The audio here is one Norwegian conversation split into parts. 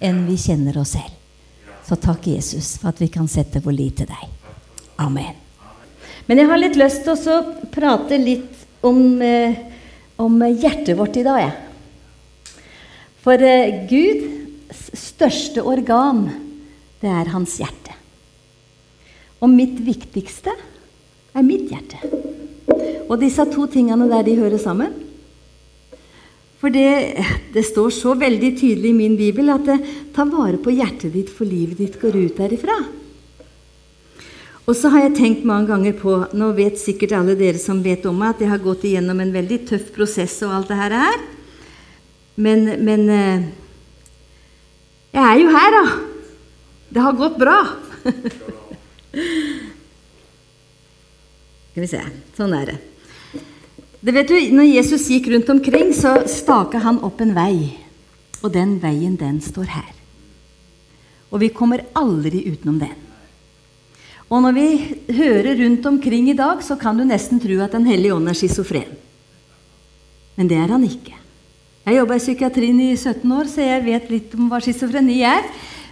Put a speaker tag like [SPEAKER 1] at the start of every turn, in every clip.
[SPEAKER 1] enn vi kjenner oss selv. Så takk, Jesus, for at vi kan sette vår lit til deg. Amen. Men jeg har litt lyst til å prate litt om, eh, om hjertet vårt i dag, jeg. For eh, Guds største organ, det er hans hjerte. Og mitt viktigste er mitt hjerte. Og disse to tingene der, de hører sammen. For det, det, står så veldig tydelig i min bibel at det, ta vare på hjertet ditt, for livet ditt går ut derifra. Og så har jeg tenkt mange ganger på Nå vet sikkert alle dere som vet om meg, at jeg har gått igjennom en veldig tøff prosess og alt det her. er. Men, men eh, jeg er jo her, da. Det har gått bra. Skal vi se. Sånn er det. Det vet du, når Jesus gikk rundt omkring, så staka han opp en vei. Og den veien, den står her. Og vi kommer aldri utenom den. Og når vi hører rundt omkring i dag, så kan du nesten tro at Den hellige ånd er schizofren. Men det er han ikke. Jeg jobba i psykiatrien i 17 år, så jeg vet litt om hva schizofreni er.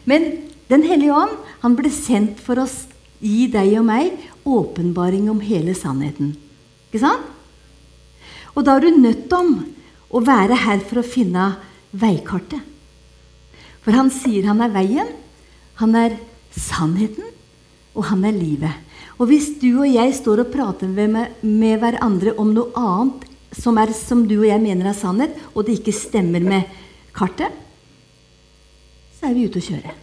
[SPEAKER 1] Men Den hellige ånd han ble sendt for å gi deg og meg åpenbaring om hele sannheten. Ikke sant? Og da er du nødt om å være her for å finne veikartet. For han sier han er veien, han er sannheten, og han er livet. Og hvis du og jeg står og prater med, med hverandre om noe annet som, er, som du og jeg mener er sannhet, og det ikke stemmer med kartet, så er vi ute å kjøre.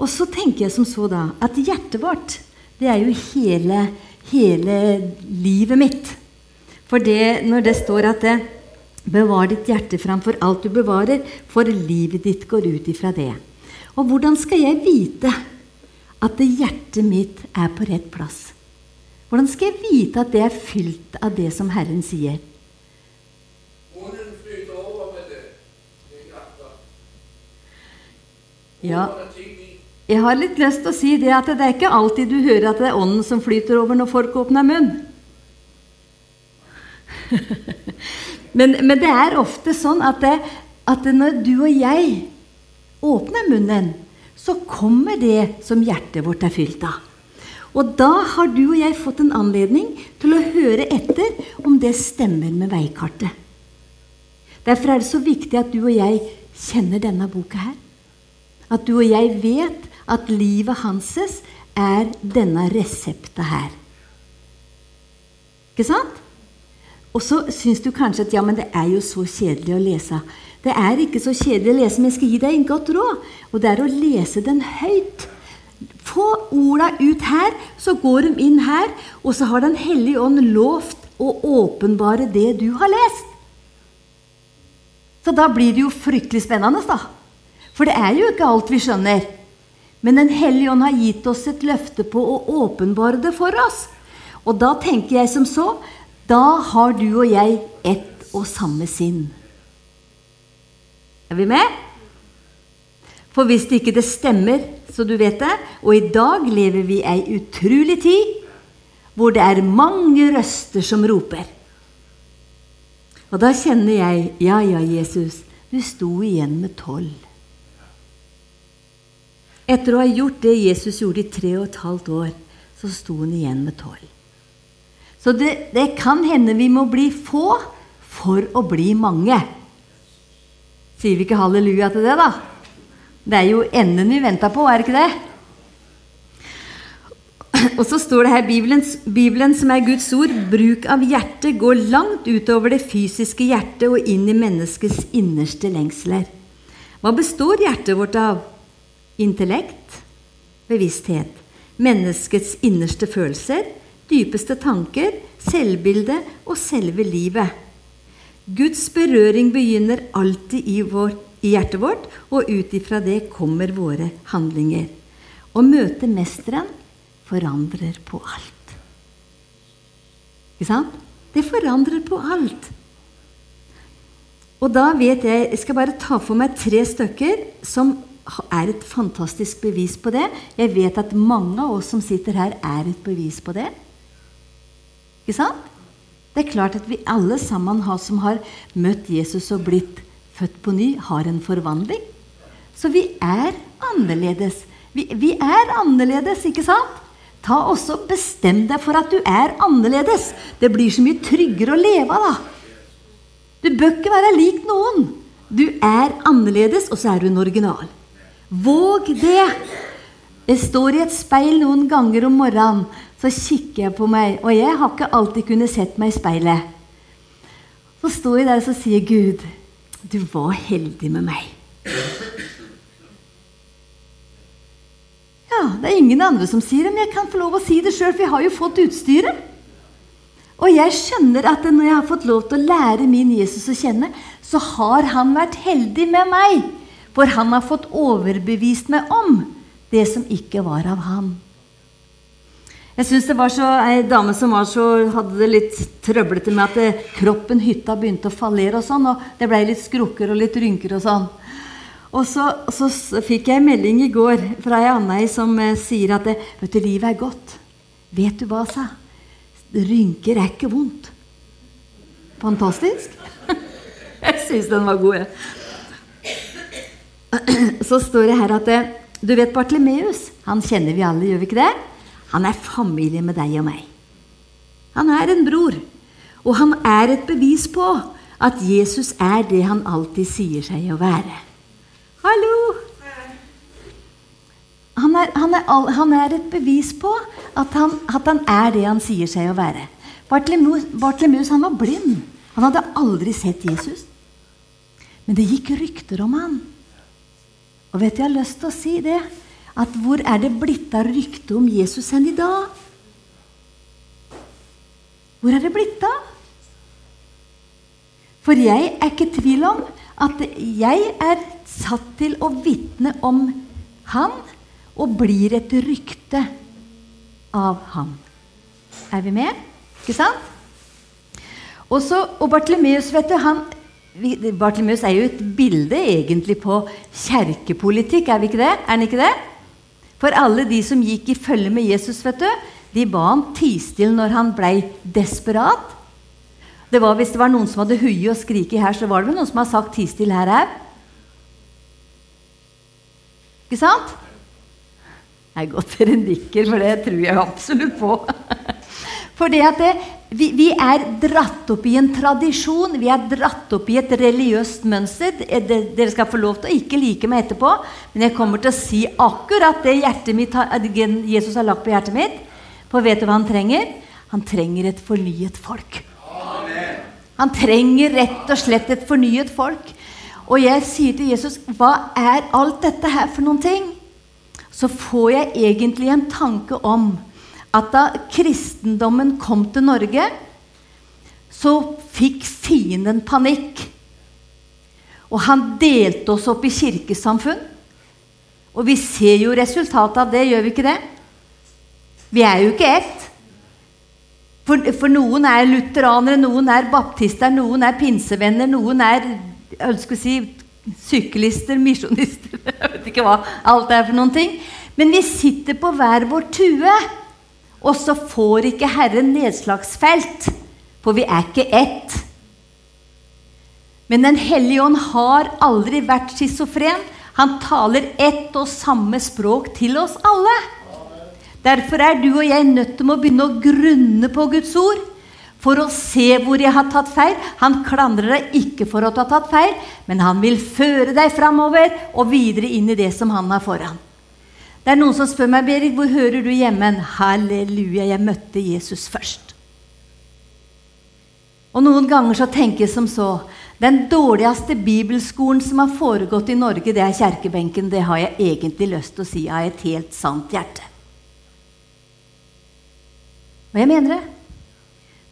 [SPEAKER 1] Og så tenker jeg som så da at hjertet vårt, det er jo hele, hele livet mitt. For det, når det står at det, 'Bevar ditt hjerte framfor alt du bevarer, for livet ditt går ut ifra det'. Og hvordan skal jeg vite at hjertet mitt er på rett plass? Hvordan skal jeg vite at det er fylt av det som Herren sier? Ja. Jeg har litt lyst til å si det at det er ikke alltid du hører at det er ånden som flyter over når folk åpner munn. men, men, det er ofte sånn at, det, at når du og jeg åpner munnen, så kommer det som hjertet vårt er fylt av. Og da har du og jeg fått en anledning til å høre etter om det stemmer med veikartet. Derfor er det så viktig at du og jeg kjenner denne boka her. At du og jeg vet at livet hanses er denne resepta her. Ikke sant? Og så syns du kanskje at ja, men det er jo så kjedelig å lese. Det er ikke så kjedelig å lese, men jeg skal gi deg en godt råd. Og det er å lese den høyt. Få orda ut her, så går de inn her, og så har Den hellige ånd lovt å åpenbare det du har lest. Så da blir det jo fryktelig spennende, da. For det er jo ikke alt vi skjønner. Men Den hellige ånd har gitt oss et løfte på å åpenbare det for oss. Og da tenker jeg som så da har du og jeg ett og samme sinn. Er vi med? For hvis det ikke det stemmer, så du vet det Og i dag lever vi ei utrolig tid hvor det er mange røster som roper. Og da kjenner jeg Ja, ja, Jesus, du sto igjen med tolv. Etter å ha gjort det Jesus gjorde i tre og et halvt år, så sto han igjen med tolv. Så det, det kan hende vi må bli få for å bli mange. Sier vi ikke halleluja til det, da? Det er jo enden vi venta på, er det ikke det? Og så står det her Bibelen, Bibelen, som er Guds ord, bruk av hjertet går langt utover det fysiske hjertet og inn i menneskets innerste lengsler. Hva består hjertet vårt av? Intellekt, bevissthet, menneskets innerste følelser, dypeste tanker, selvbildet og selve livet. Guds berøring begynner alltid i, vår, i hjertet vårt, og ut ifra det kommer våre handlinger. Å møte Mesteren forandrer på alt. Ikke sant? Det forandrer på alt. Og da vet jeg Jeg skal bare ta for meg tre stykker som er et fantastisk bevis på det. Jeg vet at mange av oss som sitter her, er et bevis på det. Ikke sant? Det er klart at vi alle sammen har, som har møtt Jesus og blitt født på ny, har en forvandling. Så vi er annerledes. Vi, vi er annerledes, ikke sant? Ta også Bestem deg for at du er annerledes. Det blir så mye tryggere å leve av, da. Du bør ikke være lik noen. Du er annerledes, og så er du en original. Våg det. Jeg står i et speil noen ganger om morgenen, så kikker jeg på meg, og jeg har ikke alltid kunnet sett meg i speilet. Så står jeg der og sier Gud, du var heldig med meg. Ja, Det er ingen andre som sier det, men jeg kan få lov å si det sjøl, for jeg har jo fått utstyret. Og jeg skjønner at når jeg har fått lov til å lære min Jesus å kjenne, så har han vært heldig med meg. For han har fått overbevist meg om det som ikke var av han. Jeg synes det var så, Ei dame som var så, hadde det litt trøblete med at det, kroppen, hytta, begynte å fallere. og sånn, og Det ble litt skrukker og litt rynker og sånn. Og så, så, fikk jeg en melding i går fra ei anna som eh, sier at det, vet du, livet er godt. Vet du hva, sa Rynker er ikke vondt. Fantastisk. jeg syns den var god, jeg. Så står det her at eh, du vet Bartlemeus? Han kjenner vi alle, gjør vi ikke det? Han er familie med deg og meg. Han er en bror. Og han er et bevis på at Jesus er det han alltid sier seg å være. Hallo! Han er, han er, han er et bevis på at han, at han, er det han sier seg å være. Bartlemus, var blind. Han hadde aldri sett Jesus. Men det gikk rykter om han. Og vet du, jeg har lyst til å si det at hvor er det blitt av ryktet om Jesus hen i dag? Hvor er det blitt av? For jeg er ikke i tvil om at jeg er satt til å vitne om han og blir et rykte av han. Er vi med? Ikke sant? Også, og Bartlemeus vet du, han, Bartlemeus er jo et bilde egentlig på kjerkepolitikk, er vi ikke det? Er han ikke det? For alle de som gikk i følge med Jesus, vet du, de ba han tie stille når han blei desperat. Det var, hvis det var noen som hadde huie og skriket her, så var det vel noen som har sagt 'ti stille' her òg. Ikke sant? Det er godt dere nikker, for det tror jeg absolutt på. For det at det, vi, vi, er dratt opp i en tradisjon, vi er dratt opp i et religiøst mønster. Dere skal få lov til å ikke like meg etterpå, men jeg kommer til å si akkurat det mitt, Jesus har lagt på hjertet mitt. For vet du hva han trenger? Han trenger et fornyet folk. Han trenger rett og slett et fornyet folk. Og jeg sier til Jesus, hva er alt dette her for noen ting? Så får jeg egentlig en tanke om at da kristendommen kom til Norge, så fikk fienden panikk. Og han delte oss opp i kirkesamfunn. Og vi ser jo resultatet av det, gjør vi ikke det? Vi er jo ikke ett. For, for noen er lutheranere, noen er baptister, noen er pinsevenner, noen er jeg ønsker å si, syklister, misjonister Jeg vet ikke hva alt er for noen ting. Men vi sitter på hver vår tue. Og så får ikke Herren nedslagsfelt, for vi er ikke ett. Men Den hellige ånd har aldri vært schizofren. Han taler ett og samme språk til oss alle. Derfor er du og jeg nødt til å begynne å grunne på Guds ord for å se hvor jeg har tatt feil. Han klandrer deg ikke for å ha tatt feil, men han vil føre deg framover og videre inn i det som han har foran. Det er noen som spør meg, Berit, hvor hører du hjemme? Halleluja, jeg møtte Jesus først. Og noen ganger så tenker jeg som så Den dårligste bibelskolen som har foregått i Norge, det er kjerkebenken. Det har jeg egentlig lyst til å si av et helt sant hjerte. Og jeg mener det.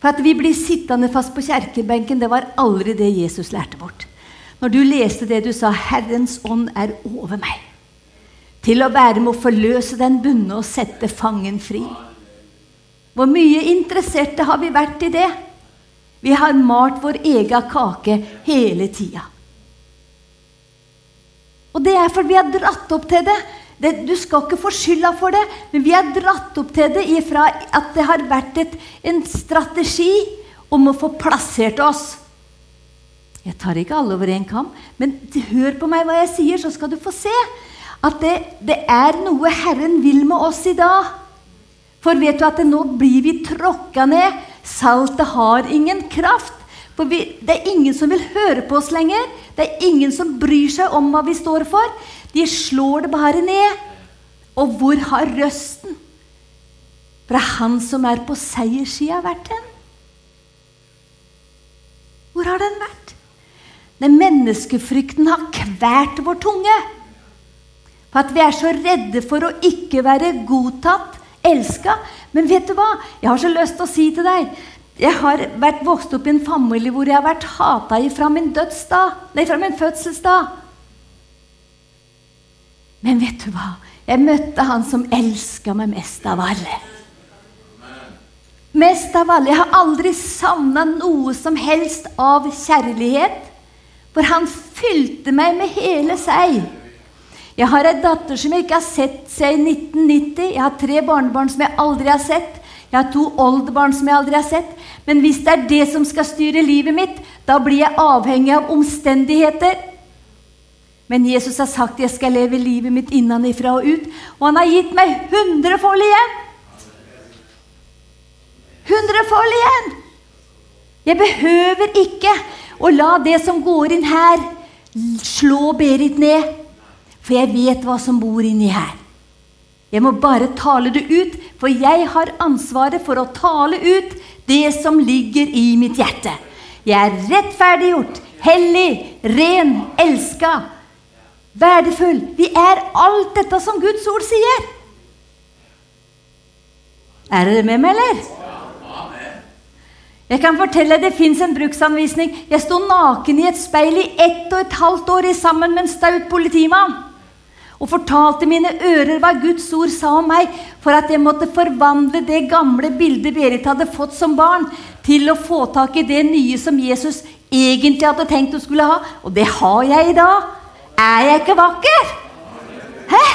[SPEAKER 1] For at vi blir sittende fast på kjerkebenken, det var aldri det Jesus lærte bort. Når du leste det du sa 'Herrens ånd er over meg' til å være med å forløse den bunne og sette fangen fri. Hvor mye interesserte har vi vært i det? Vi har malt vår egen kake hele tida. Og det er fordi vi har dratt opp til det. det. Du skal ikke få skylda for det, men vi har dratt opp til det ifra at det har vært et, en strategi om å få plassert oss. Jeg tar ikke alle over én kam, men hør på meg hva jeg sier, så skal du få se at det, det er noe Herren vil med oss i dag. For vet du at nå blir vi tråkka ned. Saltet har ingen kraft. For vi, det er ingen som vil høre på oss lenger. Det er ingen som bryr seg om hva vi står for. De slår det bare ned. Og hvor har røsten fra han som er på seierssida, vært hen? Hvor har den vært? Den menneskefrykten har kvært vår tunge. For at vi er så redde for å ikke være godtatt, elska. Men vet du hva? Jeg har så lyst til å si til deg Jeg har vært vokst opp i en familie hvor jeg har vært hata ifra min dødsdag. Nei, fra min fødselsdag. Men vet du hva? Jeg møtte han som elska meg mest av alle. Mest av alle. Jeg har aldri savna noe som helst av kjærlighet. For han fylte meg med hele seg. Jeg har ei datter som jeg ikke har sett siden 1990. Jeg har tre barnebarn som jeg aldri har sett. Jeg har to oldebarn som jeg aldri har sett. Men hvis det er det som skal styre livet mitt, da blir jeg avhengig av omstendigheter. Men Jesus har sagt jeg skal leve livet mitt innenfra og ut. Og han har gitt meg hundrefold igjen! Hundrefold igjen! Jeg behøver ikke å la det som går inn her, slå Berit ned. For jeg vet hva som bor inni her. Jeg må bare tale det ut, for jeg har ansvaret for å tale ut det som ligger i mitt hjerte. Jeg er rettferdiggjort, hellig, ren, elska, verdifull. Vi er alt dette som Guds ord sier. Er dere med meg, eller? Jeg kan fortelle Det fins en bruksanvisning. Jeg sto naken i et speil i ett og et halvt år sammen med en staut politimann og fortalte mine ører hva Guds ord sa om meg, for at jeg måtte forvandle det gamle bildet Berit hadde fått som barn, til å få tak i det nye som Jesus egentlig hadde tenkt hun skulle ha. Og det har jeg i dag. Er jeg ikke vakker? Hæ?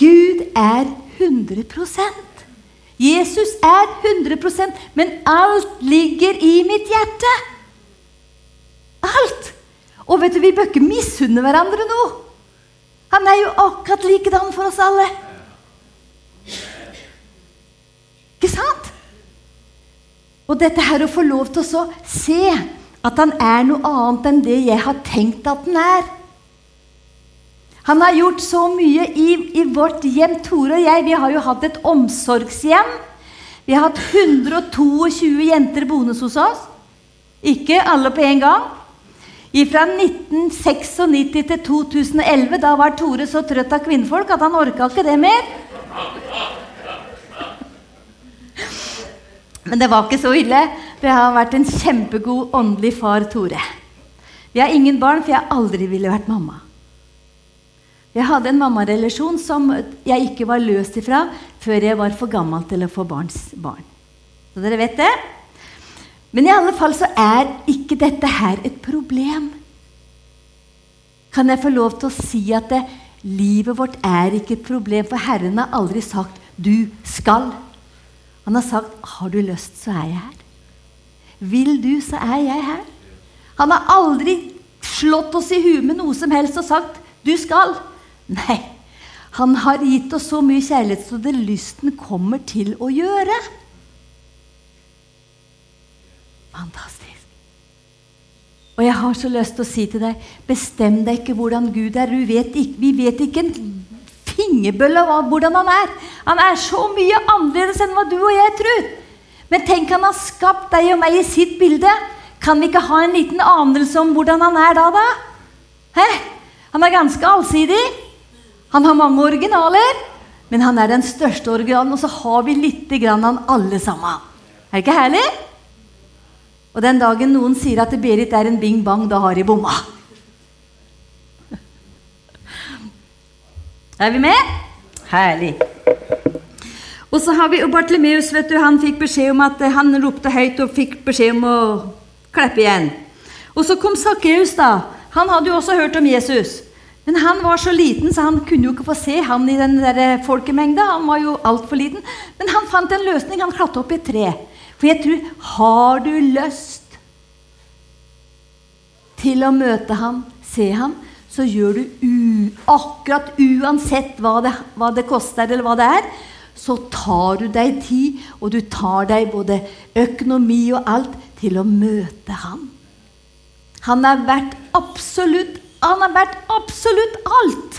[SPEAKER 1] Gud er 100% Jesus er 100% men alt ligger i mitt hjerte. Alt! Og vet du, vi bør ikke misunne hverandre noe. Han er jo akkurat likedan for oss alle. Ikke sant? Og dette her å få lov til å se at han er noe annet enn det jeg har tenkt at han er. Han har gjort så mye i, i, vårt hjem. Tore og jeg vi har jo hatt et omsorgshjem. Vi har hatt 122 jenter boende hos oss. Ikke alle på en gang. Fra 1996 til 2011 da var Tore så trøtt av kvinnfolk at han orka ikke det mer. Men det var ikke så ille. Det har vært en kjempegod åndelig far, Tore. Vi har ingen barn, for jeg aldri ville vært mamma. Jeg hadde en mammarelasjon som jeg ikke var løst ifra før jeg var for gammel til å få barns barn. Så dere vet det? Men i alle fall så er ikke dette her et problem. Kan jeg få lov til å si at det, livet vårt er ikke et problem, for Herren har aldri sagt 'du skal'. Han har sagt 'har du lyst, så er jeg her'. Vil du, så er jeg her. Han har aldri slått oss i huet med noe som helst og sagt 'du skal'. Nei, han har gitt oss så mye kjærlighet så det lysten kommer til å gjøre. Fantastisk. Og jeg har så lyst til å si til deg bestem deg ikke hvordan Gud er. Vet ikke, vi vet ikke en fingerbølle av hvordan han er. Han er så mye annerledes enn hva du og jeg tror. Men tenk, han har skapt deg og meg i sitt bilde. Kan vi ikke ha en liten anelse om hvordan han er da, da? Hæ? Han er ganske allsidig. Han har mange originaler, men han er den største originalen. Og så har vi lite grann han alle sammen. Er det ikke herlig? Og den dagen noen sier at Berit er en bing bang, da har de bomma. Er vi med? Herlig. Og så har vi Bartlemeus. vet du, Han fikk beskjed om at han ropte høyt og fikk beskjed om å kleppe igjen. Og så kom Sakkeus. Han hadde jo også hørt om Jesus. Men han var så liten, så han kunne jo ikke få se han i den der eh, folkemengda. Han var jo altfor liten. Men han fant en løsning. Han klatret opp i et tre. For jeg tror Har du lyst til å møte ham, se ham, så gjør du akkurat uansett hva det, hva det koster, eller hva det er, så tar du deg tid, og du tar deg både økonomi og alt til å møte ham. Han er verdt absolutt Han er verdt absolutt alt.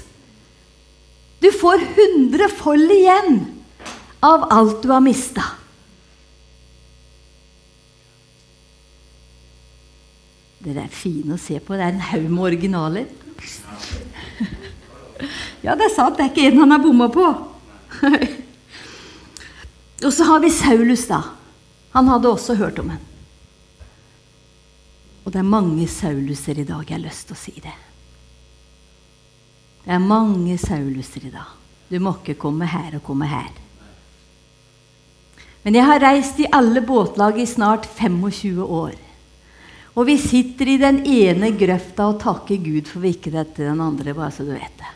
[SPEAKER 1] Du får hundrefold igjen av alt du har mista. Dere er fine å se på. Det er en haug med originaler. Ja, det er sant. Det er ikke en han har bomma på. Og så har vi Saulus, da. Han hadde også hørt om en. Og det er mange Sauluser i dag. Jeg har lyst til å si det. Det er mange Sauluser i dag. Du må ikke komme her og komme her. Men jeg har reist i alle båtlag i snart 25 år. Og vi sitter i den ene grøfta og takker Gud for vi ikke dette den andre, bare så du vet det.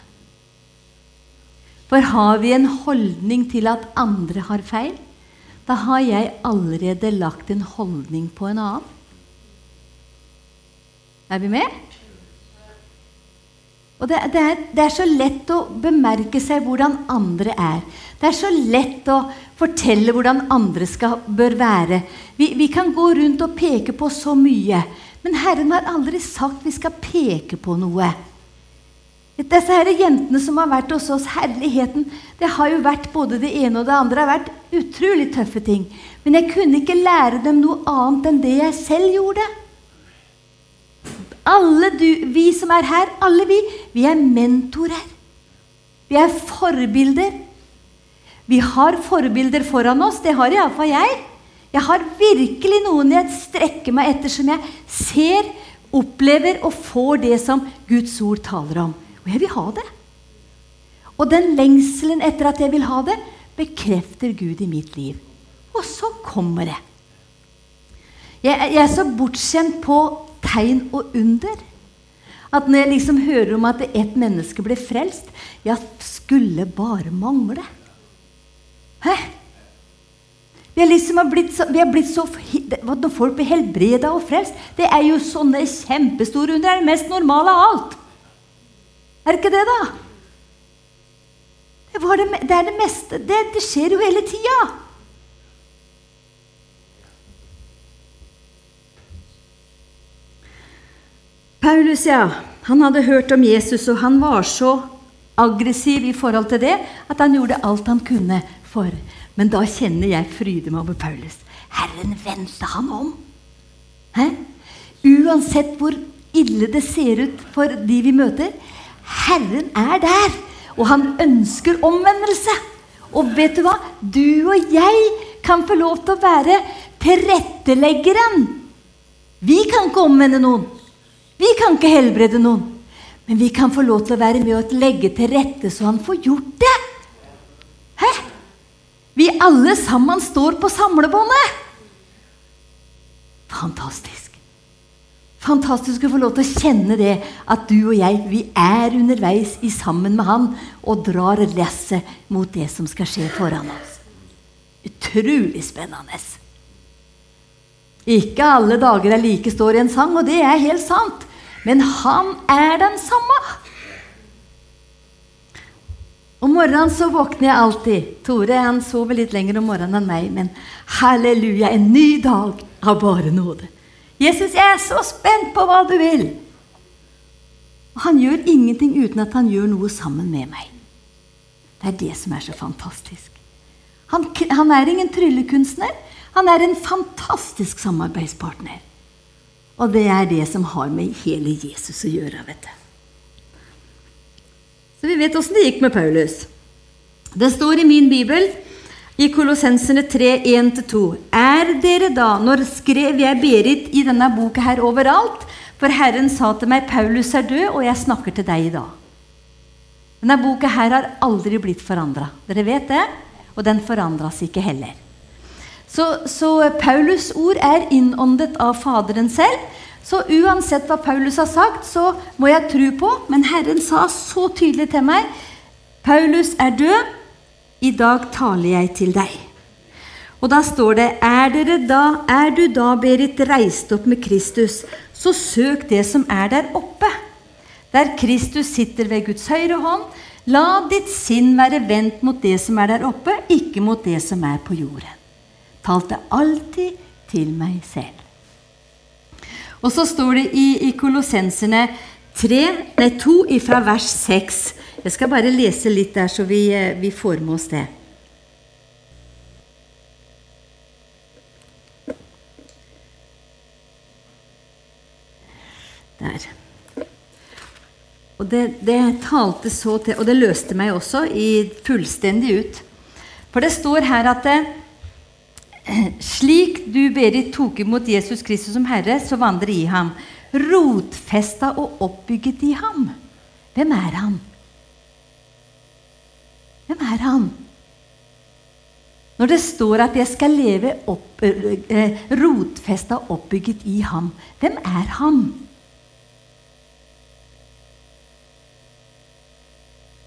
[SPEAKER 1] For har vi en holdning til at andre har feil, da har jeg allerede lagt en holdning på en annen. Er vi med? Og det, det, er, det, er, så lett å bemerke seg hvordan andre er. Det er så lett å fortelle hvordan andre skal, bør være. Vi, vi kan gå rundt og peke på så mye. Men Herren har aldri sagt vi skal peke på noe. Disse her jentene som har vært hos oss, herligheten Det har jo vært både det ene og det andre. Det har vært utrolig tøffe ting. Men jeg kunne ikke lære dem noe annet enn det jeg selv gjorde. Alle du, vi som er her, alle vi, vi er mentorer. Vi er forbilder. Vi har forbilder foran oss. Det har iallfall jeg. Jeg har virkelig noen jeg strekker meg etter, som jeg ser, opplever og får det som Guds ord taler om. Og jeg vil ha det. Og den lengselen etter at jeg vil ha det, bekrefter Gud i mitt liv. Og så kommer det. Jeg, jeg er så bortskjemt på tegn og under at når jeg liksom hører om at ett menneske ble frelst Ja, skulle bare mangle. Hæ? Vi, liksom har blitt så, vi er blitt så Når folk blir helbreda og frelst, det er jo sånne kjempestore under. Det er det mest normale av alt. Er det ikke det, da? Det, det, det er det meste. Det, det skjer jo hele tida. Paulus, ja. Han hadde hørt om Jesus, og han var så aggressiv i forhold til det at han gjorde alt han kunne for men da kjenner jeg fryde meg over Paulus. Herren vendte han om. Hæ? Uansett hvor ille det ser ut for de vi møter. Herren er der, og han ønsker omvendelse. Og vet du hva? Du og jeg kan få lov til å være tilretteleggeren. Vi kan ikke omvende noen. Vi kan ikke helbrede noen. Men vi kan få lov til å være med og legge til rette så han får gjort det. Hæ? Vi alle sammen står på samlebåndet! Fantastisk. Fantastisk å få lov til å kjenne det, at du og jeg vi er underveis i sammen med Han og drar lasset mot det som skal skje foran oss. Utrolig spennende. Ikke alle dager er like, står i en sang, og det er helt sant. Men han er den samme. Om morgenen så våkner jeg alltid. Tore han sover litt lenger om morgenen enn meg, men halleluja, en ny dag av bare nåde. Jesus, jeg er så spent på hva du vil! Han gjør ingenting uten at han gjør noe sammen med meg. Det er det som er så fantastisk. Han, han er ingen tryllekunstner. Han er en fantastisk samarbeidspartner. Og det er det som har med hele Jesus å gjøre. vet du. Så vi vet åssen det gikk med Paulus. Det står i min bibel i Kolossensene 3, 1-2. Er dere da Når skrev jeg Berit i denne boka her overalt? For Herren sa til meg, 'Paulus er død, og jeg snakker til deg i dag'. Denne boka her har aldri blitt forandra. Dere vet det? Og den forandras ikke heller. Så, så Paulus' ord er innåndet av Faderen selv. Så uansett hva Paulus har sagt, så må jeg tro på. Men Herren sa så tydelig til meg Paulus er død. I dag taler jeg til deg. Og da står det er, da, er du da, Berit, reist opp med Kristus, så søk det som er der oppe, der Kristus sitter ved Guds høyre hånd. La ditt sinn være vendt mot det som er der oppe, ikke mot det som er på jorden. Talte alltid til meg selv. Og så står det i, i Kolossenserne 3, nei, 2 fra vers 6. Jeg skal bare lese litt der, så vi, eh, vi får med oss det. Der. Og det, det, talte så til Og det løste meg også i fullstendig ut. For det står her at det, slik du, Berit, tok imot Jesus Kristus som Herre, så vandrer i ham. Rotfesta og oppbygget i ham. Hvem er han? Hvem er han? Når det står at jeg skal leve opp, eh, rotfesta og oppbygget i ham, hvem er han?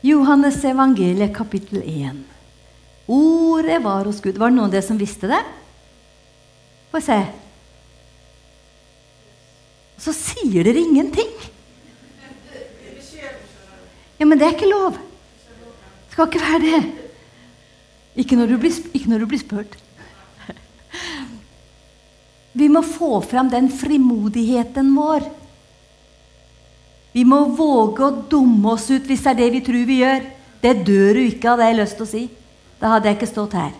[SPEAKER 1] Johannes evangeliet, kapittel 1. Ordet var hos Gud. Var det noen av dere som visste det? Få se. Så sier dere ingenting. Ja, men det er ikke lov. Det skal ikke være det. Ikke når du blir, ikke når du blir spurt. Vi må få fram den frimodigheten vår. Vi må våge å dumme oss ut hvis det er det vi tror vi gjør. Det dør du ikke av, det har jeg lyst til å si. Da hadde jeg ikke stått her.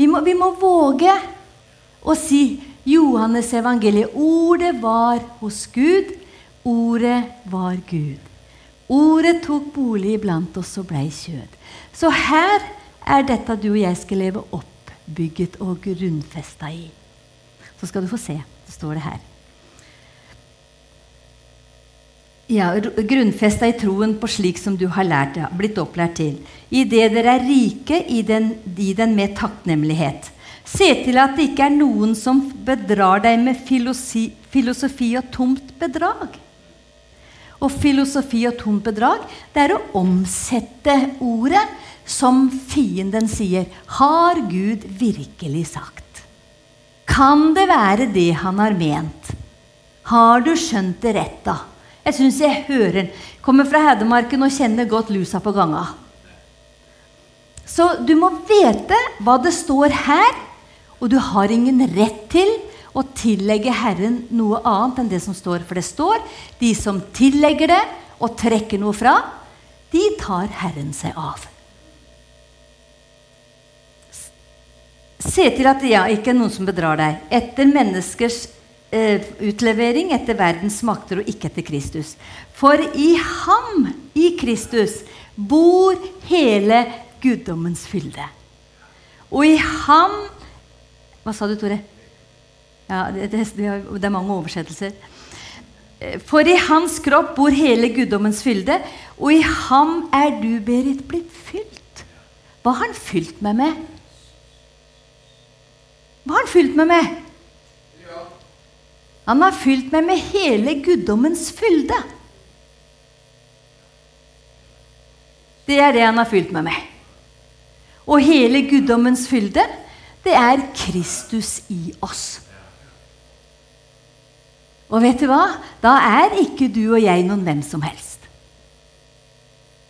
[SPEAKER 1] Vi må, vi må våge å si Johannes evangeliet. Ordet var hos Gud. Ordet var Gud. Ordet tok bolig iblant oss og blei kjød. Så her er dette du og jeg skal leve oppbygget og grunnfesta i. Så skal du få se. Det står det her. Ja, Grunnfesta i troen på slik som du har lært, blitt opplært til. I det dere er rike i den, i den med takknemlighet. Se til at det ikke er noen som bedrar deg med filosofi, filosofi og tomt bedrag. Og filosofi og tomt bedrag, det er å omsette ordet som fienden sier. Har Gud virkelig sagt? Kan det være det han har ment? Har du skjønt det rett, da? Jeg syns jeg hører den. Kommer fra Hedmarken og kjenner godt lusa på ganga. Så du må vite hva det står her, og du har ingen rett til å tillegge Herren noe annet enn det som står. For det står de som tillegger det og trekker noe fra, de tar Herren seg av. Se til at ja, ikke er noen som bedrar deg. Etter menneskers utlevering etter verdens makter og ikke etter Kristus. For i ham, i Kristus, bor hele guddommens fylde. Og i ham Hva sa du, Tore? Ja, det, det, det er mange oversettelser. Eh, for i hans kropp bor hele guddommens fylde, og i ham er du, Berit, blitt fylt. Hva har han fylt meg med? Hva har han fylt meg med? Han har fylt meg med hele guddommens fylde. Det er det han har fylt meg med. Og hele guddommens fylde, det er Kristus i oss. Og vet du hva? Da er ikke du og jeg noen hvem som helst.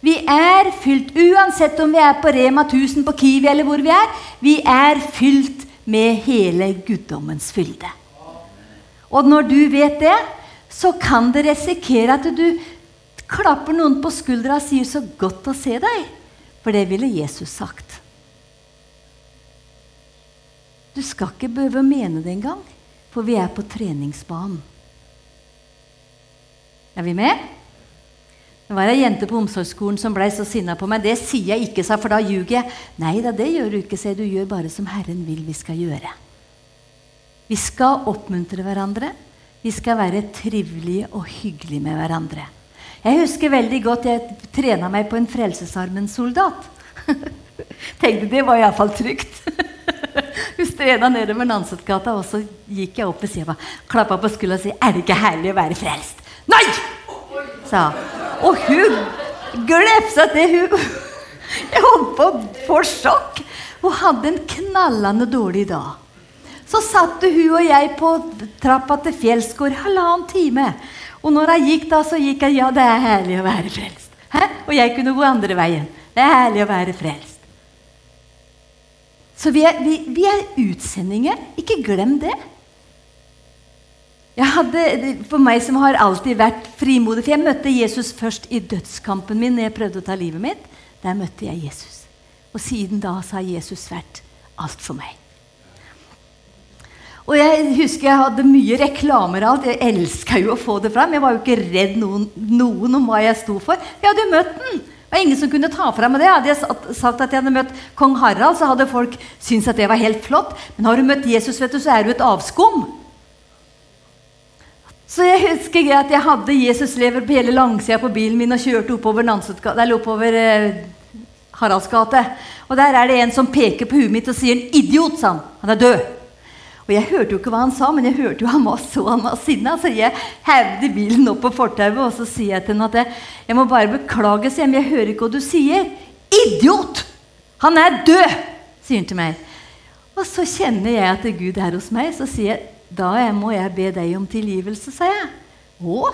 [SPEAKER 1] Vi er fylt, uansett om vi er på Rema 1000, på Kiwi eller hvor vi er, vi er fylt med hele guddommens fylde. Og når du vet det, så kan det risikere at du klapper noen på skuldra og sier 'så godt å se deg'. For det ville Jesus sagt. Du skal ikke behøve å mene det engang, for vi er på treningsbanen. Er vi med? Det var ei jente på omsorgsskolen som blei så sinna på meg. 'Det sier jeg ikke', sa for da ljuger jeg. 'Nei da, det gjør du ikke', sier du. gjør bare som Herren vil vi skal gjøre'. Vi skal oppmuntre hverandre. Vi skal være trivelige og hyggelige med hverandre. Jeg husker veldig godt jeg trena meg på en Frelsesarmen-soldat. Tenkte det var iallfall trygt. Hun strena nedover Nansetgata, og så gikk jeg opp ved sida klappa på skuldra og sa 'Er det ikke herlig å være frelst?' 'Nei!' sa hun. Og hun glefsa til. Hun Jeg holdt på å få sjokk. Hun hadde en knallende dårlig dag. Så satt hun og jeg på trappa til Fjellsgård halvannen time. Og når jeg gikk da, så gikk jeg ja, det er herlig å være frelst. Hæ? Og jeg kunne gå andre veien. Det er herlig å være frelst. Så vi er, vi, vi er utsendinger. Ikke glem det. Jeg hadde, for meg som har alltid vært frimodig For jeg møtte Jesus først i dødskampen min når jeg prøvde å ta livet mitt. Der møtte jeg Jesus. Og siden da så har Jesus vært alt for meg. Og jeg husker jeg hadde mye reklamer og alt. Jeg elska jo å få det fram. Jeg var jo ikke redd noen, noen om hva jeg sto for. Jeg hadde jo møtt den. Det var ingen som kunne ta fra meg det. Hadde jeg sagt at jeg hadde møtt kong Harald, så hadde folk syntes at det var helt flott. Men har du møtt Jesus, vet du, så er du et avskum. Så jeg husker at jeg hadde Jesus lever på hele langsida på bilen min og kjørte oppover, eller oppover eh, Haralds gate. Og der er det en som peker på huet mitt og sier idiot', sa han. Han er død. Og Jeg hørte jo ikke hva han sa, men jeg hørte jo han var så han var sinna. Så jeg hevde bilen opp på fortauet og så sier jeg til ham at jeg, jeg må bare beklage, sier jeg, men jeg hører ikke hva du sier. 'Idiot! Han er død!' sier han til meg. Og så kjenner jeg at Gud er hos meg. Så sier jeg da må jeg be deg om tilgivelse, sa jeg. Å?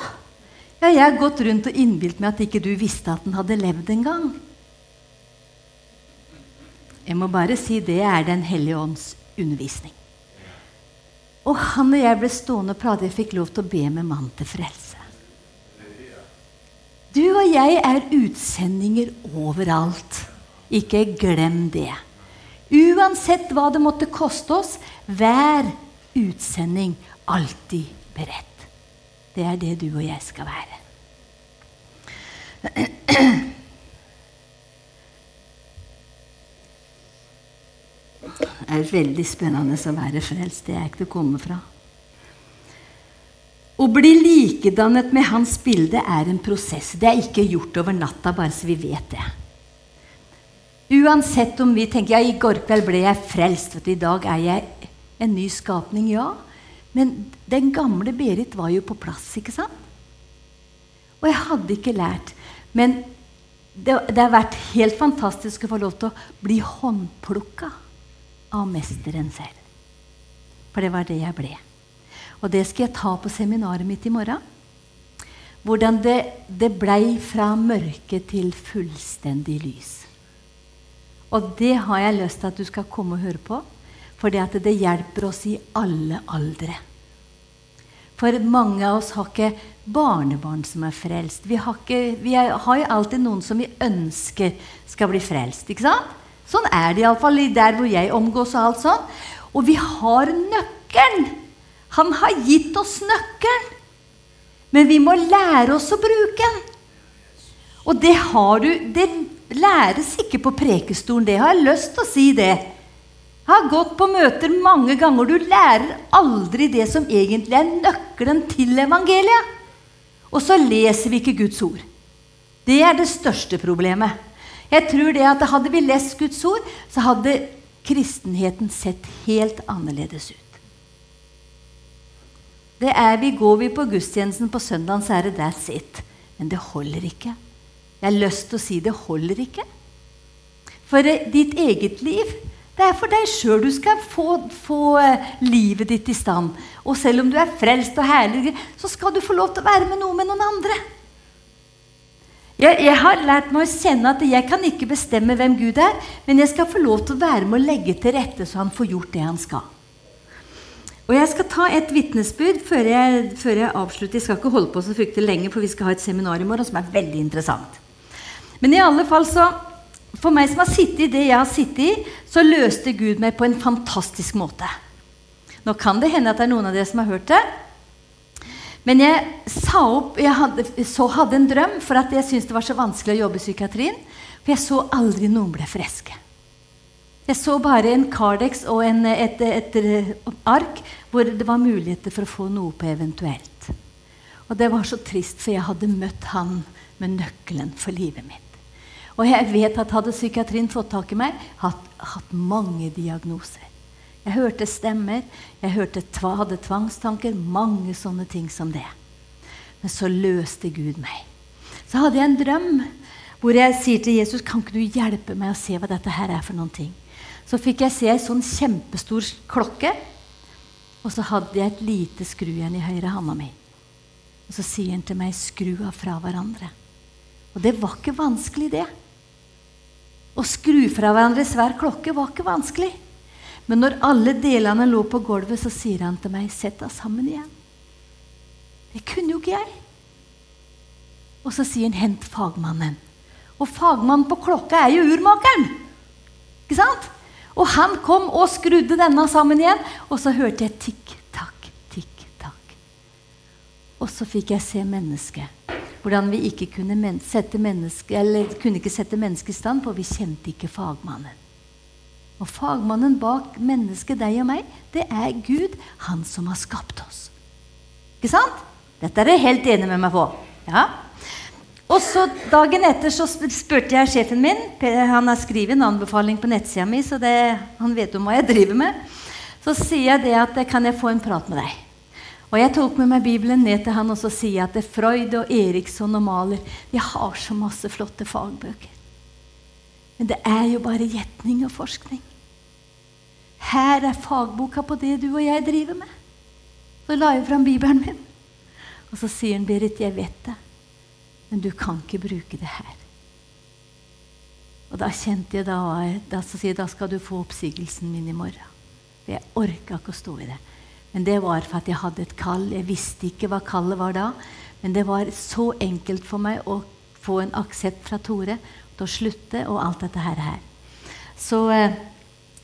[SPEAKER 1] Ja, jeg har gått rundt og innbilt meg at ikke du visste at den hadde levd en gang. Jeg må bare si det er Den hellige ånds undervisning. Og han og jeg ble stående og prate. Jeg fikk lov til å be med mannen til frelse. Du og jeg er utsendinger overalt. Ikke glem det. Uansett hva det måtte koste oss, vær utsending alltid beredt. Det er det du og jeg skal være. Det er veldig spennende å være frelst. Det er ikke til å komme fra. Å bli likedannet med hans bilde er en prosess. Det er ikke gjort over natta, bare så vi vet det. Uansett om vi tenker ja, i går kveld ble jeg frelst, vet du, i dag er jeg en ny skapning, ja. Men den gamle Berit var jo på plass, ikke sant? Og jeg hadde ikke lært. Men det, det har vært helt fantastisk å få lov til å bli håndplukka av mesteren selv. For det var det jeg ble. Og det skal jeg ta på seminaret mitt i morgen. Hvordan det, det blei fra mørke til fullstendig lys. Og det har jeg lyst til at du skal komme og høre på. For det hjelper oss i alle aldre. For mange av oss har ikke barnebarn som er frelst. Vi har, ikke, vi er, har jo alltid noen som vi ønsker skal bli frelst. ikke sant? Sånn er det iallfall der hvor jeg omgås. Og alt sånn. Og vi har nøkkelen. Han har gitt oss nøkkelen. Men vi må lære oss å bruke den. Og det har du Det læres ikke på prekestolen. Det har jeg lyst til å si det. Jeg har gått på møter mange ganger. Du lærer aldri det som egentlig er nøkkelen til evangeliet. Og så leser vi ikke Guds ord. Det er det største problemet. Jeg tror det at Hadde vi lest Guds ord, så hadde kristenheten sett helt annerledes ut. Det er vi, Går vi på gudstjenesten på søndag, så er det that's it. Men det holder ikke. Jeg har lyst til å si det holder ikke. For ditt eget liv det er for deg sjøl du skal få, få, eh, livet ditt i stand. Og selv om du er frelst og herlig, så skal du få lov til å være med noe med noen andre. Jeg, jeg, har lært meg å kjenne at jeg kan ikke bestemme hvem Gud er, men jeg skal få lov til å være med å legge til rette så han får gjort det han skal. Og Jeg skal ta et vitnesbyrd før, før, jeg avslutter. Jeg skal ikke holde på så fryktelig lenge, for vi skal ha et seminar i morgen som er veldig interessant. Men i alle fall så for meg som har sittet i det jeg har sittet i, så løste Gud meg på en fantastisk måte. Nå kan det hende at det er noen av dere som har hørt det. Men jeg sa opp Jeg hadde, så hadde en drøm, for at jeg syntes det var så vanskelig å jobbe i psykiatrien. For jeg så aldri noen ble friske. Jeg så bare en Cardex og en, et, et, et, ark hvor det var muligheter for å få noe på eventuelt. Og det var så trist, for jeg hadde møtt han med nøkkelen for livet mitt. Og jeg vet at hadde psykiatrien fått tak i meg, hatt, hatt mange diagnoser. Jeg hørte stemmer, jeg hørte, hadde tvangstanker, mange sånne ting som det. Men så løste Gud meg. Så hadde jeg en drøm hvor jeg sier til Jesus kan ikke du hjelpe meg å se hva dette her er for noen ting. Så fikk jeg se ei sånn kjempestor klokke, og så hadde jeg et lite skrujern i høyre handa mi. Og så sier han til meg 'skru av fra hverandre'. Og det var ikke vanskelig, det. Å skru fra hverandre svær klokke var ikke vanskelig. Men når alle delene lå på gulvet, så sier han til meg 'sett deg sammen igjen'. Det kunne jo ikke jeg. Og så sier han 'hent fagmannen'. Og fagmannen på klokka er jo urmakeren. Ikke sant? Og han kom og skrudde denne sammen igjen, og så hørte jeg tikk-takk, tikk-takk. Og så fikk jeg se mennesket. Hvordan vi ikke kunne sette menneske, kunne ikke sette mennesket i stand, for vi kjente ikke fagmannen. Og fagmannen bak mennesket, deg og meg, det er Gud, han som har skapt oss. Ikke sant? Dette er dere helt enig med meg på. Ja? Og så Dagen etter så spurte jeg sjefen min Han har skrevet en anbefaling på nettsida mi, så det, han vet om hva jeg driver med. Så sier jeg det at kan jeg få en prat med deg. Og Jeg tok med meg Bibelen ned til han og så sier jeg at det er Freud og Eriksson og Maler de har så masse flotte fagbøker. Men det er jo bare gjetning og forskning. Her er fagboka på det du og jeg driver med. Så la jeg fram Bibelen min. Og så sier han, Berit, jeg vet det. Men du kan ikke bruke det her. Og da kjente jeg da, da, så da skal du få oppsigelsen min i morgen. For jeg orka ikke å stå i det. Men det var for at jeg hadde et kall. Jeg visste ikke hva kallet var da. Men det var så enkelt for meg å få en aksept fra Tore til å slutte og alt dette her. Så, eh,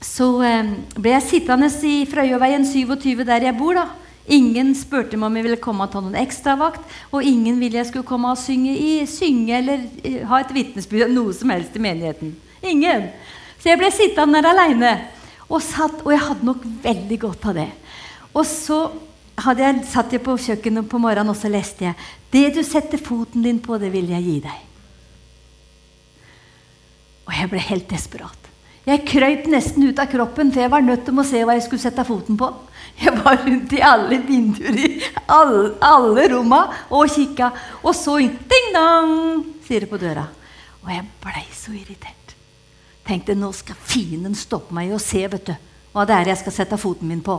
[SPEAKER 1] så eh, ble jeg sittende i Frøyaveien 27, der jeg bor. da, Ingen spurte meg om jeg ville komme og ta noen ekstravakt, og ingen ville jeg skulle komme og synge, i, synge eller uh, ha et vitnesbyrd noe som helst i menigheten. Ingen. Så jeg ble sittende der aleine. Og, og, jeg hadde nok veldig godt av det. Og så hadde jeg, satt jeg på kjøkkenet på morgenen og så leste jeg Det du setter foten din på, det vil jeg gi deg. Og jeg ble helt desperat. Jeg krøyp nesten ut av kroppen, for jeg var nødt til å se hva jeg skulle sette foten på. Jeg var rundt i alle vinduer i alle, alle romma og kikka. Og så ding-dong, sier det på døra. Og jeg blei så irritert. Tenkte nå skal fienden stoppe meg og se vet du, hva det er jeg skal sette foten min på.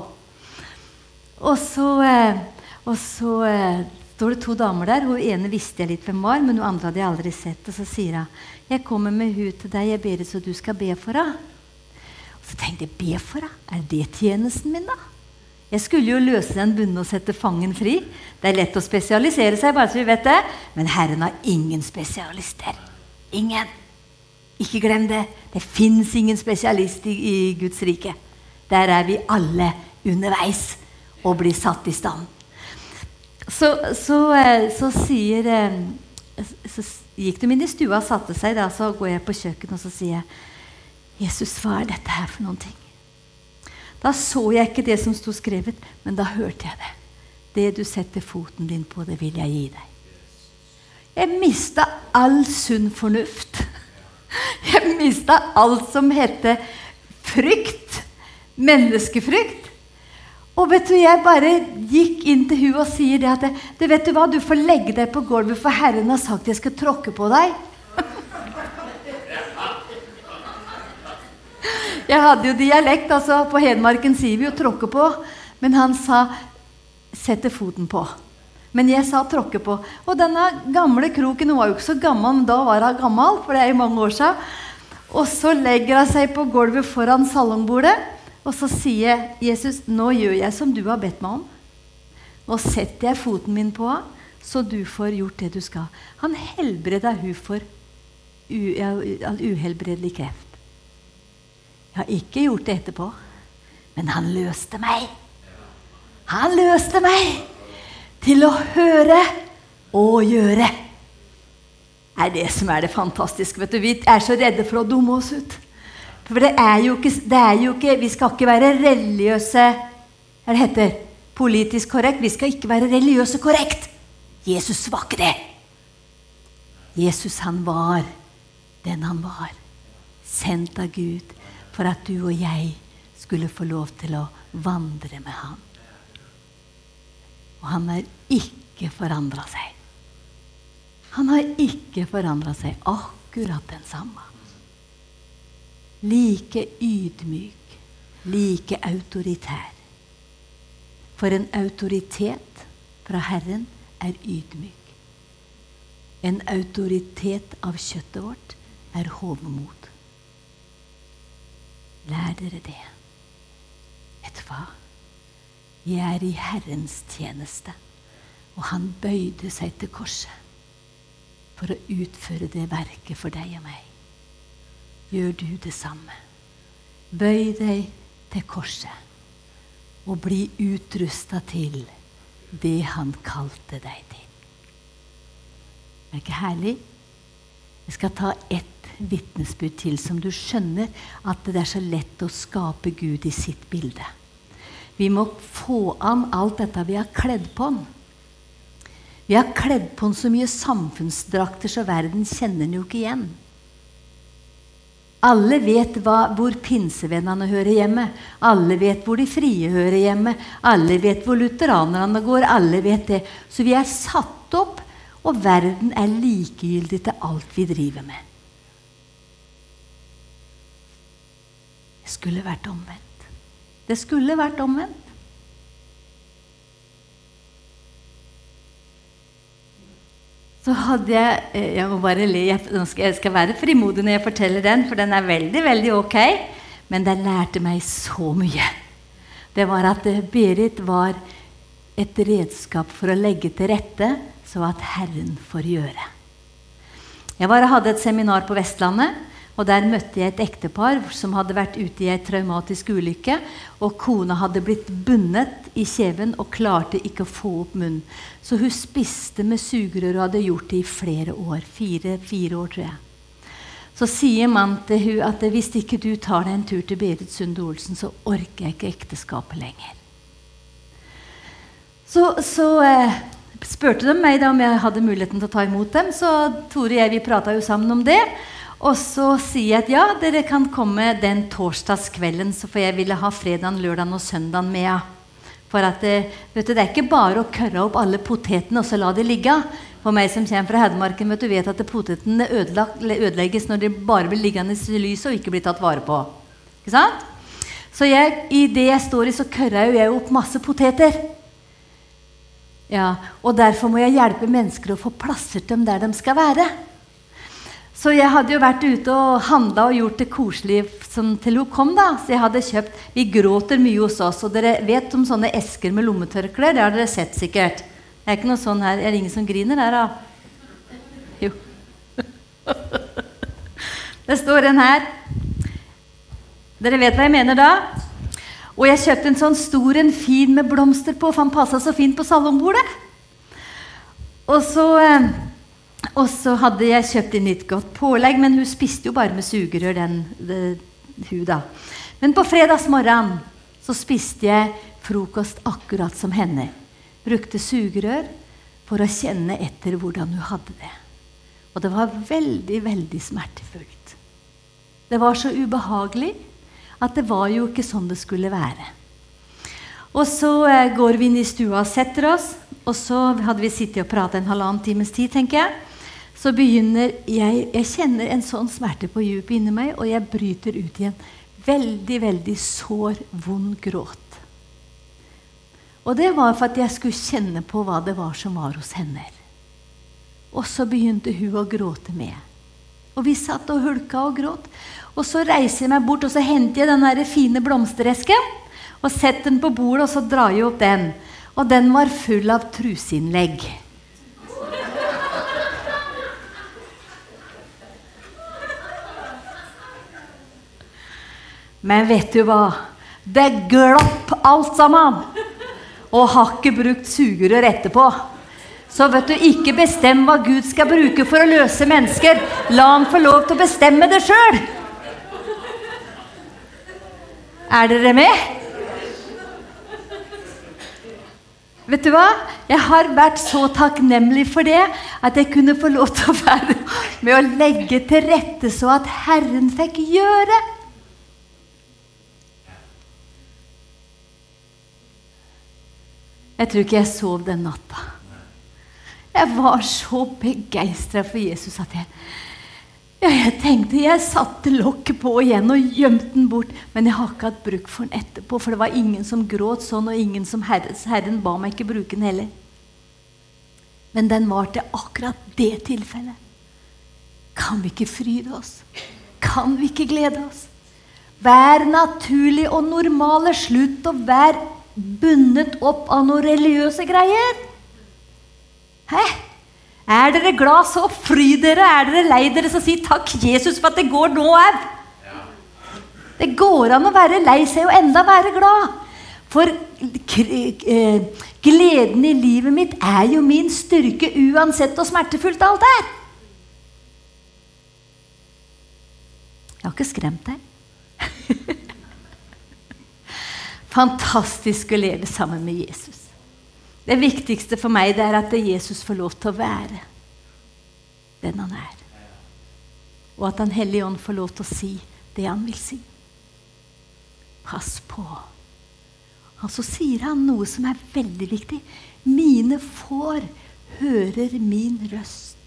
[SPEAKER 1] Og så, eh, og så eh, står det to damer der. Hun ene visste jeg litt hvem var, men hun andre hadde jeg aldri sett. Og så sier hun jeg kommer med hun til deg, jeg ber så du skal be for henne. Så tenkte jeg be for henne? Er det tjenesten min, da? Jeg skulle jo løse den bunne og sette fangen fri. Det er lett å spesialisere seg, bare så vi vet det. Men Herren har ingen spesialister. Ingen. Ikke glem det. Det fins ingen spesialist i, i, Guds rike. Der er vi alle underveis og blir satt i stand. Så, så, eh, så sier eh, Så gikk de inn i stua og satte seg. Da, så går jeg på kjøkkenet og så sier jeg, Jesus, hva er dette her for noen ting? Da så jeg ikke det som sto skrevet, men da hørte jeg det. Det du setter foten din på, det vil jeg gi deg. Jeg mista all sunn fornuft. Jeg mista alt som heter frykt. Menneskefrykt. Og vet du, jeg bare gikk inn til hun og sier det at det, vet du hva, du får legge deg på gulvet, for Herren har sagt jeg skal tråkke på deg. Jeg hadde jo dialekt. altså På Hedmarken sier vi jo 'tråkke på'. Men han sa 'sette foten på'. Men jeg sa 'tråkke på'. Og denne gamle kroken hun var jo ikke så gammel, da var hun gammel. for det er jo mange år siden. Og så legger hun seg på gulvet foran salongbordet, og så sier Jesus, 'Nå gjør jeg som du har bedt meg om.' Nå setter jeg foten min på henne, så du får gjort det du skal. Han helbreda hun for uhelbredelig kreft. Jeg har ikke gjort det etterpå, men han løste meg. Han løste meg til å høre og gjøre. Det er det som er det fantastiske. vet du. Vi er så redde for å dumme oss ut. For det er jo ikke, er jo ikke Vi skal ikke være religiøse Hva det heter Politisk korrekt. Vi skal ikke være religiøse korrekt. Jesus var ikke det. Jesus, han var den han var. Sendt av Gud for at du og jeg skulle få lov til å vandre med ham. Og han har ikke forandra seg. Han har ikke forandra seg. Akkurat den samme. Like ydmyk, like autoritær. For en autoritet fra Herren er ydmyk. En autoritet av kjøttet vårt er hovmod. Lær dere det. Vet du hva? Jeg er i Herrens tjeneste, og han bøyde seg til korset for å utføre det verket for deg og meg. Gjør du det samme. Bøy deg til korset og bli utrusta til det han kalte deg til. Det er ikke herlig? Jeg skal ta ett vitnesbyrd til, som du skjønner at det er så lett å skape Gud i sitt bilde. Vi må få an alt dette vi har kledd på han. Vi har kledd på han så mye samfunnsdrakter så verden kjenner den jo ikke igjen. Alle vet hva, hvor pinsevennene hører hjemme. Alle vet hvor de frie hører hjemme. Alle vet hvor lutheranerne går. Alle vet det. Så vi er satt opp, og verden er likegyldig til alt vi driver med. Det skulle vært omvendt. Det skulle vært omvendt. Så hadde jeg eh, Jeg må bare le. Jeg skal, jeg skal være frimodig når jeg forteller den, for den er veldig, veldig ok. Men den lærte meg så mye. Det var at eh, Berit var et redskap for å legge til rette så at Herren får gjøre. Jeg var, hadde et seminar på Vestlandet. Og Der møtte jeg et ektepar som hadde vært ute i ei traumatisk ulykke. og Kona hadde blitt bundet i kjeven og klarte ikke å få opp munnen. Så hun spiste med sugerør og hadde gjort det i flere år. Fire, fire år, tror jeg. Så sier man til hun at hvis ikke du tar deg en tur til Berit Sunde Olsen, så orker jeg ikke ekteskapet lenger. Så, så eh, spurte de meg da om jeg hadde muligheten til å ta imot dem. Så Tore og jeg vi prata jo sammen om det. Og så sier jeg at ja, dere kan komme den torsdagskvelden, for jeg ville ha fredagen, lørdagen og søndagen med. For at, eh, vet du, Det er ikke bare å kørre opp alle potetene og så la de ligge. For meg som kommer fra Hedmarken, vet du vet at potetene ødelegges når de bare blir liggende i lyset og ikke blir tatt vare på. Ikke sant? Så jeg, i det jeg står i, så kørrer jeg opp masse poteter. Ja, Og derfor må jeg hjelpe mennesker å få plasser til dem der de skal være. Så jeg hadde jo vært ute og handla og gjort det koselig som til hun kom. da. Så jeg hadde kjøpt Vi gråter mye hos oss, og dere vet om sånne esker med lommetørklær? Det har dere sett sikkert. Det er ikke noe sånn her. Er det ingen som griner der, da? Jo. Det står en her. Dere vet hva jeg mener da? Og jeg kjøpte en sånn stor en fin med blomster på, for han passa så fint på salongbordet. Og så eh, og så hadde jeg kjøpt inn litt godt pålegg, men hun spiste jo bare med sugerør. den, det, hun da. Men på fredagsmorgen så spiste jeg frokost akkurat som henne. Brukte sugerør for å kjenne etter hvordan hun hadde det. Og det var veldig, veldig smertefullt. Det var så ubehagelig at det var jo ikke sånn det skulle være. Og så eh, går vi inn i stua og setter oss, og så hadde vi sittet og pratet en halvannen times tid, tenker jeg så begynner jeg Jeg kjenner en sånn smerte på dypet inni meg, og jeg bryter ut i en veldig, veldig sår, vond gråt. Og det var for at jeg skulle kjenne på hva det var som var hos henne. Og så begynte hun å gråte med. Og vi satt og hulka og gråt. Og så reiser jeg meg bort og så henter jeg den fine blomsteresken og setter den på bordet, og så drar jeg opp den. Og den var full av truseinnlegg. Men vet du hva? Det glapp alt sammen! Og har ikke brukt sugerør etterpå. Så vet du, ikke bestem hva Gud skal bruke for å løse mennesker. La han få lov til å bestemme det sjøl. Er dere med? Vet du hva? Jeg har vært så takknemlig for det at jeg kunne få lov til å være med å legge til rette så at Herren fikk gjøre. Jeg tror ikke jeg sov den natta. Jeg var så begeistra for Jesus at jeg Ja, jeg tenkte jeg satte lokket på igjen og gjemte den bort. Men jeg har ikke hatt bruk for den etterpå, for det var ingen som gråt sånn, og ingen som herre, Herren ba meg ikke bruke den heller. Men den var til akkurat det tilfellet. Kan vi ikke fryde oss? Kan vi ikke glede oss? Vær naturlig og normale. Slutt å være bundet opp av noen religiøse greier. Hæ? Er dere glad, så fry dere. Er dere lei dere, så si takk, Jesus, for at det går nå òg. Det går an å være lei seg og enda være glad. For eh, gleden i livet mitt er jo min styrke uansett hvor smertefullt alt er. Jeg har ikke skremt deg. Fantastisk å leve sammen med Jesus. Det viktigste for meg er at Jesus får lov til å være den han er. Og at Den hellige ånd får lov til å si det han vil si. Pass på. Og så sier han noe som er veldig viktig. Mine får hører min røst.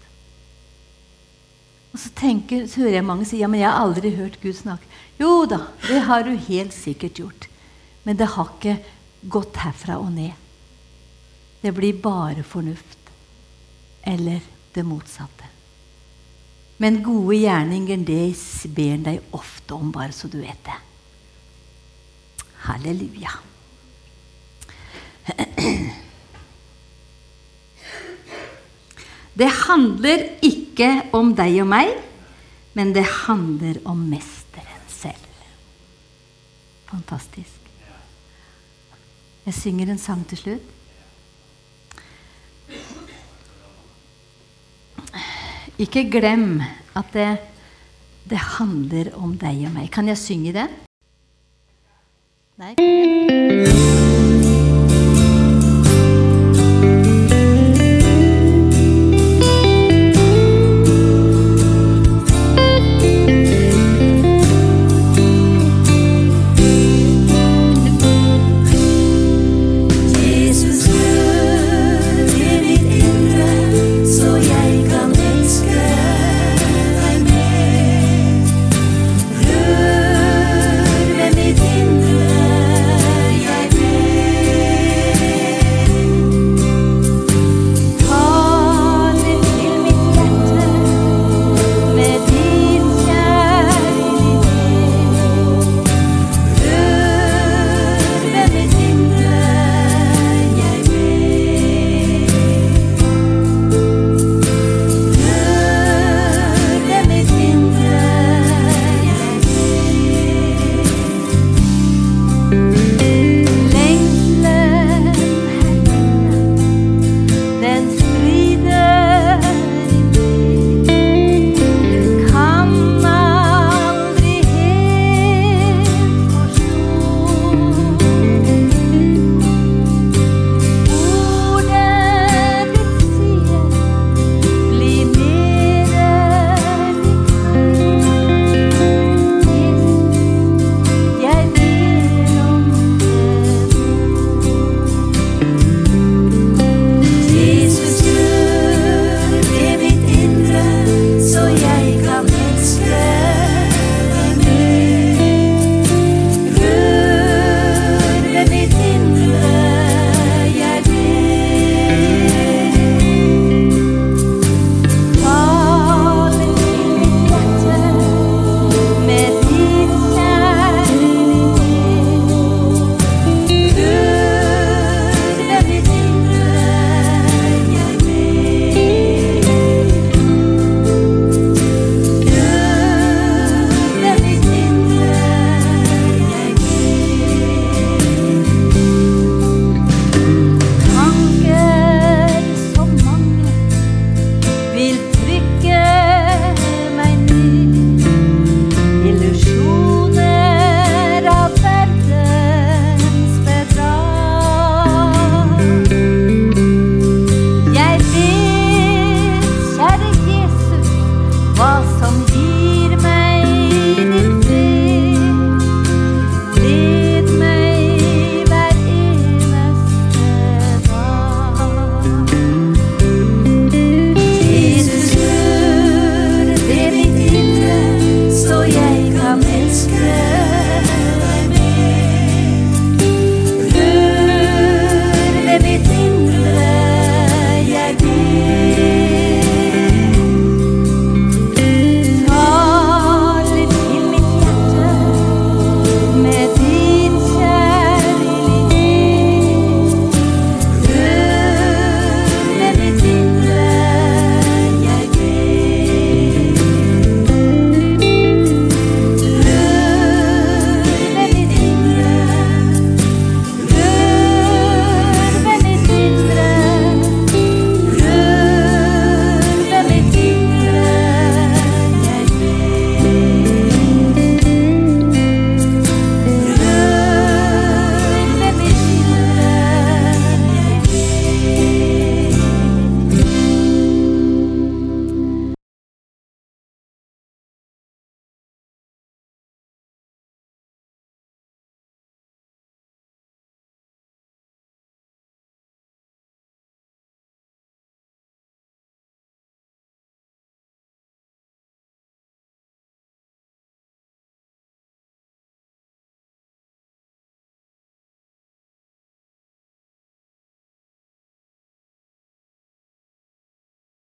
[SPEAKER 1] Og så, tenker, så hører jeg mange si ja, men jeg har aldri hørt Gud snakke. Jo da, det har du helt sikkert gjort. Men det har ikke gått herfra og ned. Det blir bare fornuft. Eller det motsatte. Men gode gjerninger, det ber han deg ofte om, bare så du vet det. Halleluja. Det handler ikke om deg og meg, men det handler om mesteren selv. Fantastisk. Jeg synger en sang til slutt. Ikke glem at det, det handler om deg og meg. Kan jeg synge det? Nei?